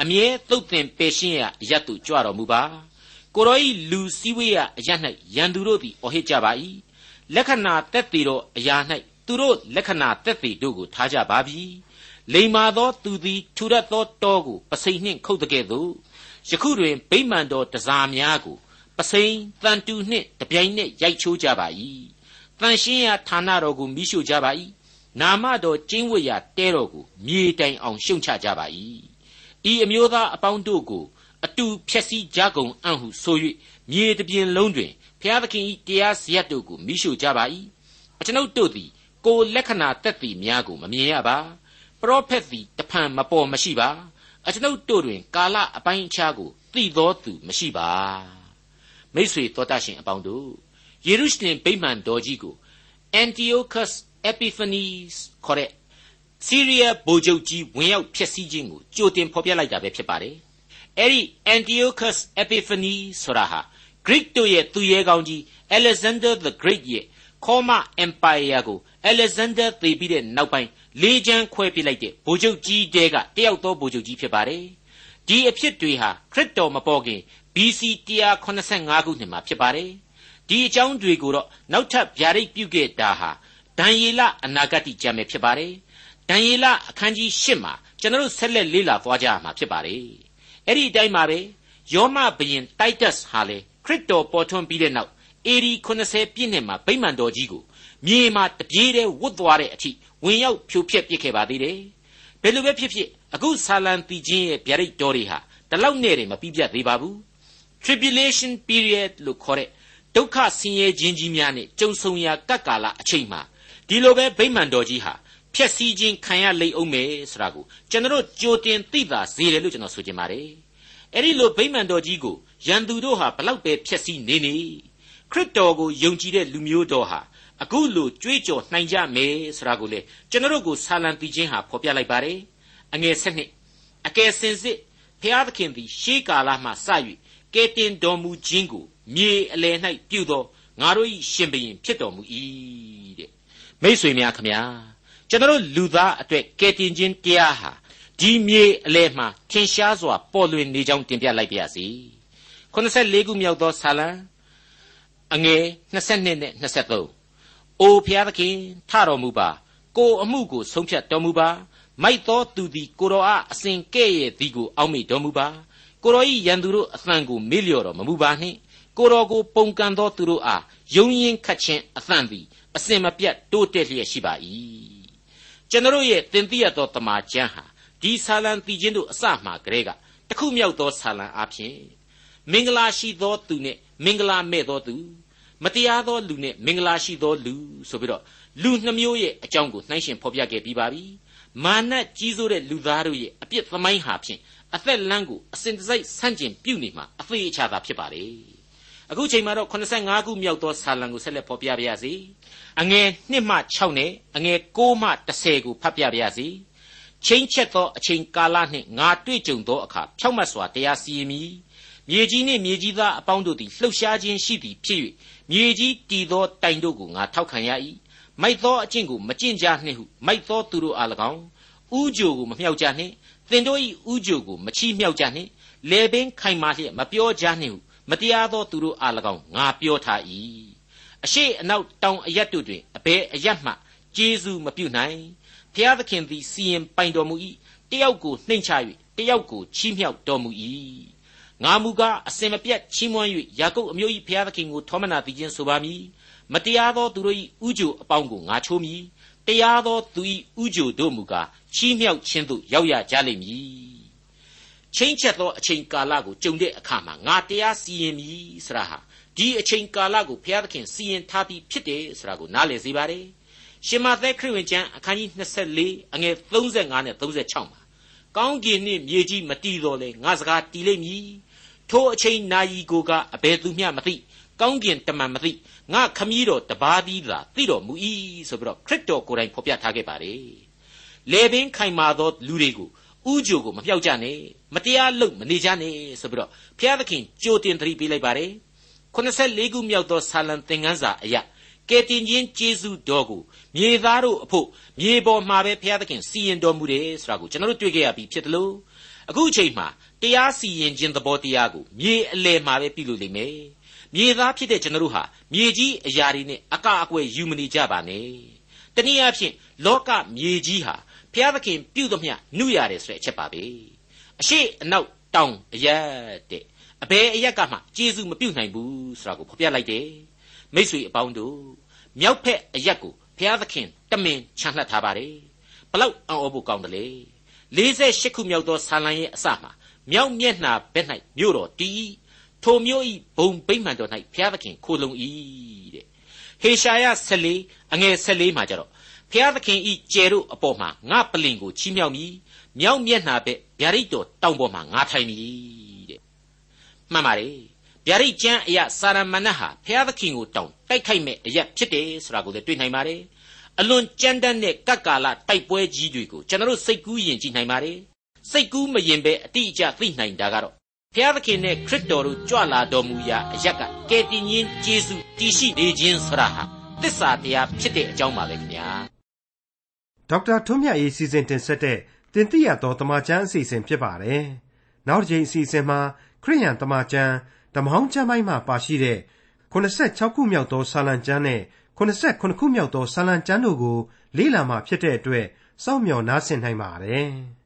အမြဲသုတ်သင်ပယ်ရှင်းရာအရတ်သူကြွတော်မူပါကိုရောဤလူစည်းဝေးရာအရ၌ရန်သူတို့သည်အော်ဟစ်ကြပါ၏လက္ခဏာတက်တည်သောအရာ၌သူတို့လက္ခဏာတက်တည်တို့ကိုထားကြပါပြီလိမ္မာသောသူသည်ထူရသောတောကိုပစိန်နှင့်ခုတ်တဲ့ကဲ့သို့ယခုတွင်ဗိမာန်တော်တစားများကိုပစိန်တန်တူနှင့်တပြိုင်နက်ရိုက်ချိုးကြပါ၏တန်ရှင်းရာဌာနတော်ကိုမိရှို့ကြပါ၏နာမတော်ကျင်းဝတ်ရာတဲတော်ကိုမြေတိုင်အောင်ရှုံချကြပါ၏ ဤအမျိုးသားအပေါင်းတို့ကိုအတူဖြက်စီးကြကုန်အံ့ဟုဆို၍မြေတပြင်လုံးတွင်ဘုရားသခင်၏တရားစရက်တို့ကိုမိရှုကြပါ၏အကျွန်ုပ်တို့သည်ကိုလက္ခဏာတက်သည်များကိုမမြင်ရပါပရောဖက်သည်တဖန်မပေါ်မရှိပါအကျွန်ုပ်တို့တွင်ကာလအပိုင်းအခြားကိုသိသောသူမရှိပါမိษွေတော်တတ်ရှင်အပေါင်းတို့ယေရုရှလင်ဗိမာန်တော်ကြီးကို Antiochus Epiphanes ခေါ်တဲ့ စီးရီးယားဗိုလ်ချုပ်ကြီး ဝင်ရောက်ဖျက်ဆီးခြင်းကို ကြိုတင်ဖော်ပြလိုက်တာပဲ ဖြစ်ပါတယ် အဲ့ဒီ Antiochus Epiphanes ဆိုတာဟာ Greek တို့ရဲ့သူရဲကောင်းကြီး Alexander the Great ရဲ့ ခေါမ Empire ကို Alexander သေပြီးတဲ့နောက်ပိုင်း လေးချမ်းခွဲပြလိုက်တဲ့ ဗိုလ်ချုပ်ကြီးတဲက တယောက်သော ဗိုလ်ချုပ်ကြီး ဖြစ်ပါတယ် ဒီအဖြစ်တွေဟာ ခရစ်တော်မပေါ်ခင် BC 185ခုနှစ်မှာ ဖြစ်ပါတယ် ဒီအကြောင်းတွေကိုတော့ နောက်ထပ် ဗျာဒိတ်ပြုခဲ့တာဟာ ဒံယေလ အနာဂတ်ကျမ်းပဲ ဖြစ်ပါတယ် ဒံယေလအခန်းကြီး၈မှာကျွန်တော်တို့ဆက်လက်လေ့လာသွားကြရမှာဖြစ်ပါတယ်အဲ့ဒီအတိုင်းပါပဲယောမဘရင်တိုက်တက်စ်ဟာလေခရစ်တော်ပေါ်ထွန်းပြီးတဲ့နောက်အေဒီ80ပြည့်နှစ်မှာဗိမာန်တော်ကြီးကိုမြေမှာတပြေးတည်းဝတ်သွားတဲ့အထိဝင်ရောက်ဖြိုဖျက်ပစ်ခဲ့ပါသေးတယ်ဘယ်လိုပဲဖြစ်ဖြစ်အခုဆာလံတီချင်းရဲ့ဗျာဒိတ်တော်တွေဟာဒီလောက်နဲ့တွေမပြီးပြတ်သေးပါဘူး tribulation period လို့ခေါ်တဲ့ဒုက္ခဆင်းရဲခြင်းကြီးများနဲ့ကြုံဆုံရာကပ်ကာလအချိန်မှာဒီလိုပဲဗိမာန်တော်ကြီးဟာ ဖျက်ဆီးခြင်းခံရလိမ့်အောင်မယ်ဆိုတာကိုကျွန်တော်ကြိုတင်သိတာစေတယ်လို့ကျွန်တော်ဆိုချင်ပါတယ်အဲ့ဒီလိုဗိမာန်တော်ကြီးကိုရန်သူတို့ဟာဘလောက်ပဲဖျက်ဆီးနေနေခရစ်တော်ကိုယုံကြည်တဲ့လူမျိုးတော်ဟာအခုလိုကြွေးကြော်နိုင်ကြမယ်ဆိုတာကိုလေကျွန်တော်ကိုဆာလံတီချင်းဟာဖော်ပြလိုက်ပါတယ်အငယ်၁၂အကယ်စင်စစ်ဖျားသခင်သည်ရှေးကာလမှစ၍ကဲတင်တော်မူခြင်းကိုမြေအလယ်၌ပြုသောငါတို့၏ရှင်ဘုရင်ဖြစ်တော်မူ၏တဲ့မိတ်ဆွေများခမညာ ကျွန်တော်လူသားအတွက်ကယ်တင်ခြင်းတရားဟာဒီမြေအလဲမှာထင်ရှားစွာပေါ်လွင်နေကြောင်းတင်ပြလိုက်ပါရစေ84ခုမြောက်သောဆာလံအငယ်22နဲ့23အိုဖျားသခင်ထတော်မူပါကိုအမှုကိုဆုံးဖြတ်တော်မူပါမိုက်သောသူသည်ကိုတော်အားအစဉ်ကဲ့ရဲ့သည်ကိုအောက်မေ့တော်မူပါကိုတော်၏ရန်သူတို့အသံကိုမေ့လျော့တော်မမူပါနှင့်ကိုတော်ကိုပုန်ကန်သောသူတို့အားယုံရင်ခတ်ခြင်းအသံသည်အစဉ်မပြတ်တိုးတက်လျက်ရှိပါ၏ ကျွန်တော်ရဲ့တင်ပြရသောတမန်ကျမ်းဟာဒီဆာလံတီချင်းတို့အစမှကလေးကတခုမြောက်သောဆာလံအဖြစ်မင်္ဂလာရှိသောသူနဲ့မင်္ဂလာမဲ့သောသူမတရားသောလူနဲ့မင်္ဂလာရှိသောလူဆိုပြီးတော့လူနှမျိုးရဲ့အကြောင်းကိုနှိုင်းရှင်ဖော်ပြခဲ့ပြီးပါပြီမာနကြီးစိုးတဲ့လူသားတို့ရဲ့အပြစ်သမိုင်းဟာဖြင့်အသက်လမ်းကိုအစဉ်တစိုက်ဆန့်ကျင်ပြုနေမှာအသေးအချာသာဖြစ်ပါလေ အခုချိန်မှာတော့85ခုမြောက်သောဆာလံကိုဆက်လက်ဖော်ပြပါရစေအငယ်1မှ6နဲ့အငယ်6မှ10ကိုဖတ်ပြပါရစေချင်းချက်သောအချိန်ကာလနှင့်ငါတွေ့ကြုံသောအခါဖြောက်မတ်စွာတရားစီရင်မည်မြေကြီးနှင့်မြေကြီးသားအပေါင်းတို့သည်လှုပ်ရှားခြင်းရှိသည်ဖြစ်၍မြေကြီးတည်သောတိုင်တို့ကိုငါထောက်ခံရ၏မိုက်သောအကျင့်ကိုမကျင့်ကြနှင့်ဟုမိုက်သောသူတို့အား၎င်းဥကြိုကိုမမြောက်ကြနှင့်သင်တို့၏ဥကြိုကိုမချီးမြှောက်ကြနှင့်လေပင်ခိုင်မာလျက်မပြောကြနှင့်ဟု မတရားသောသူတို့အား၎င်းငါပြောထား၏အရှိအနောက်တောင်အရက်တို့တွင်အဘယ်အရက်မှကျေးဇူးမပြုနိုင်ဖျားသခင်သည်စီရင်ပိုင်တော်မူ၏တယောက်ကိုနှိမ်ချ၍တယောက်ကိုချီးမြှောက်တော်မူ၏ငါမူကားအစင်မပြတ်ချီးမွမ်း၍ယာကုပ်အမျိုး၏ဖျားသခင်ကိုထောမနာသိခြင်းဆိုပါမည်မတရားသောသူတို့၏ဥကြိုအပေါင်းကိုငါချိုးမည်တရားသောသူ၏ဥကြိုတို့မူကားချီးမြှောက်ခြင်းသို့ရောက်ရကြလိမ့်မည် ချင်းချက်သောအချိန်ကာလကိုကြုံတဲ့အခါမှာငါတရားစီရင်မည်ဆရာဟာဒီအချိန်ကာလကိုဘုရားသခင်စီရင်ထားပြီးဖြစ်တယ်ဆိုတာကိုနားလည်စေပါတယ်ရှင်မသက်ခရစ်ဝင်ကျမ်းအခန်းကြီး24အငယ်35နဲ့36မှာကောင်းကင်နှင့်မြေကြီးမတည်တော်လဲငါစကားတည်လိမ့်မည်ထိုအချိန်နာယီကိုကအဘယ်သူမျှမသိကောင်းကင်တမန်မသိငါခမည်းတော်တပါးသည်သာသိတော်မူ၏ဆိုပြီးတော့ခရစ်တော်ကိုယ်တိုင်ဖော်ပြထားခဲ့ပါတယ်လေပင်ခိုင်မာသောလူတွေကို ဥကြိုကိုမပြောက်ကြနဲ့မတရားလုပ်မနေကြနဲ့ဆိုပြီးတော့ဘုရားသခင်ကြိုတင်သတိပေးလိုက်ပါတယ်84ခုမြောက်သောဆာလံသင်ခန်းစာအရာကယ်တင်ခြင်းကျေးဇူးတော်ကိုမြေသားတို့အဖို့မြေပေါ်မှာပဲဘုရားသခင်စီရင်တော်မူတယ်ဆိုတာကိုကျွန်တော်တို့တွေ့ကြရပြီဖြစ်တယ်လို့အခုအချိန်မှာတရားစီရင်ခြင်းသဘောတရားကိုမြေအလယ်မှာပဲပြုလို့လိမ့်မယ်မြေသားဖြစ်တဲ့ကျွန်တော်တို့ဟာမြေကြီးအရာတွေနဲ့အကအကွယ်ယူမနေကြပါနဲ့တနည်းအားဖြင့်လောကမြေကြီးဟာ ဘုရားသခင်ပြုသမျှနှုရတယ်ဆိုတဲ့အချက်ပါပဲအရှိအနောက်တောင်အရက်တဲ့အဘယ်အရက်ကမှကျေးဇူးမပြုနိုင်ဘူးဆိုတာကိုဖော်ပြလိုက်တယ်မိษွေအပေါင်းတို့မြောက်ဖက်အရက်ကိုဘုရားသခင်တမင်ချန်လှပ်ထားပါတယ်ဘလောက်အံ့ဩဖို့ကောင်းတယ်လေ48ခုမြောက်သောဆာလံရဲ့အစမှာမြောက်မျက်နှာဘက်၌မြို့တော်တည်ထိုမြို့ဤဘုံဗိမ္မာန်တော်၌ဘုရားသခင်ခိုလုံ၏တဲ့ဟေရှာယ14အငယ်14မှာကြတော့ ဖျားသခင်ဤကျယ်တို့အပေါ်မှာငါပလင်ကိုချီးမြှောက်မည်မြောက်မျက်နှာဘက်ဗျာဒိတ်တော်တောင်ပေါ်မှာငါထိုင်မည်တဲ့မှန်ပါတယ်ဗျာဒိတ်ကျမ်းအရာစာရမဏေဟာဖျားသခင်ကိုတောင်တိုက်ခိုက်မဲ့အရာဖြစ်တယ်ဆိုတာကိုလည်းတွေ့နိုင်ပါတယ်အလွန်ကြမ်းတမ်းတဲ့ကပ်ကာလတိုက်ပွဲကြီးတွေကိုကျွန်တော်စိတ်ကူးယဉ်ကြည့်နိုင်ပါတယ်စိတ်ကူးမယင်ပဲအတိအကျသိနိုင်တာကတော့ဖျားသခင်နဲ့ခရစ်တော်တို့ကြွလာတော်မူရာအရက်ကကယ်တင်ရှင်ယေရှုတည်ရှိနေခြင်းဆိုတာဟာသစ္စာတရားဖြစ်တဲ့အကြောင်းပါပဲခင်ဗျာ ဒေါက်တာထွန်းမြတ်ရေးစီစဉ်တင်ဆက်တဲ့တင်ပြရသောတမချန်းအစီအစဉ်ဖြစ်ပါတယ်နောက်တစ်ချိန်အစီအစဉ်မှာခရိယန်တမချန်းဓမ္မဟောင်းကျမ်းပိုင်းမှာပါရှိတဲ့86ခုမြောက်သောဆာလံကျမ်းနဲ့89ခုမြောက်သောဆာလံကျမ်းတို့ကိုလေ့လာမှဖြစ်တဲ့အတွက်စောင့်မျှော်နားဆင်နိုင်ပါတယ်။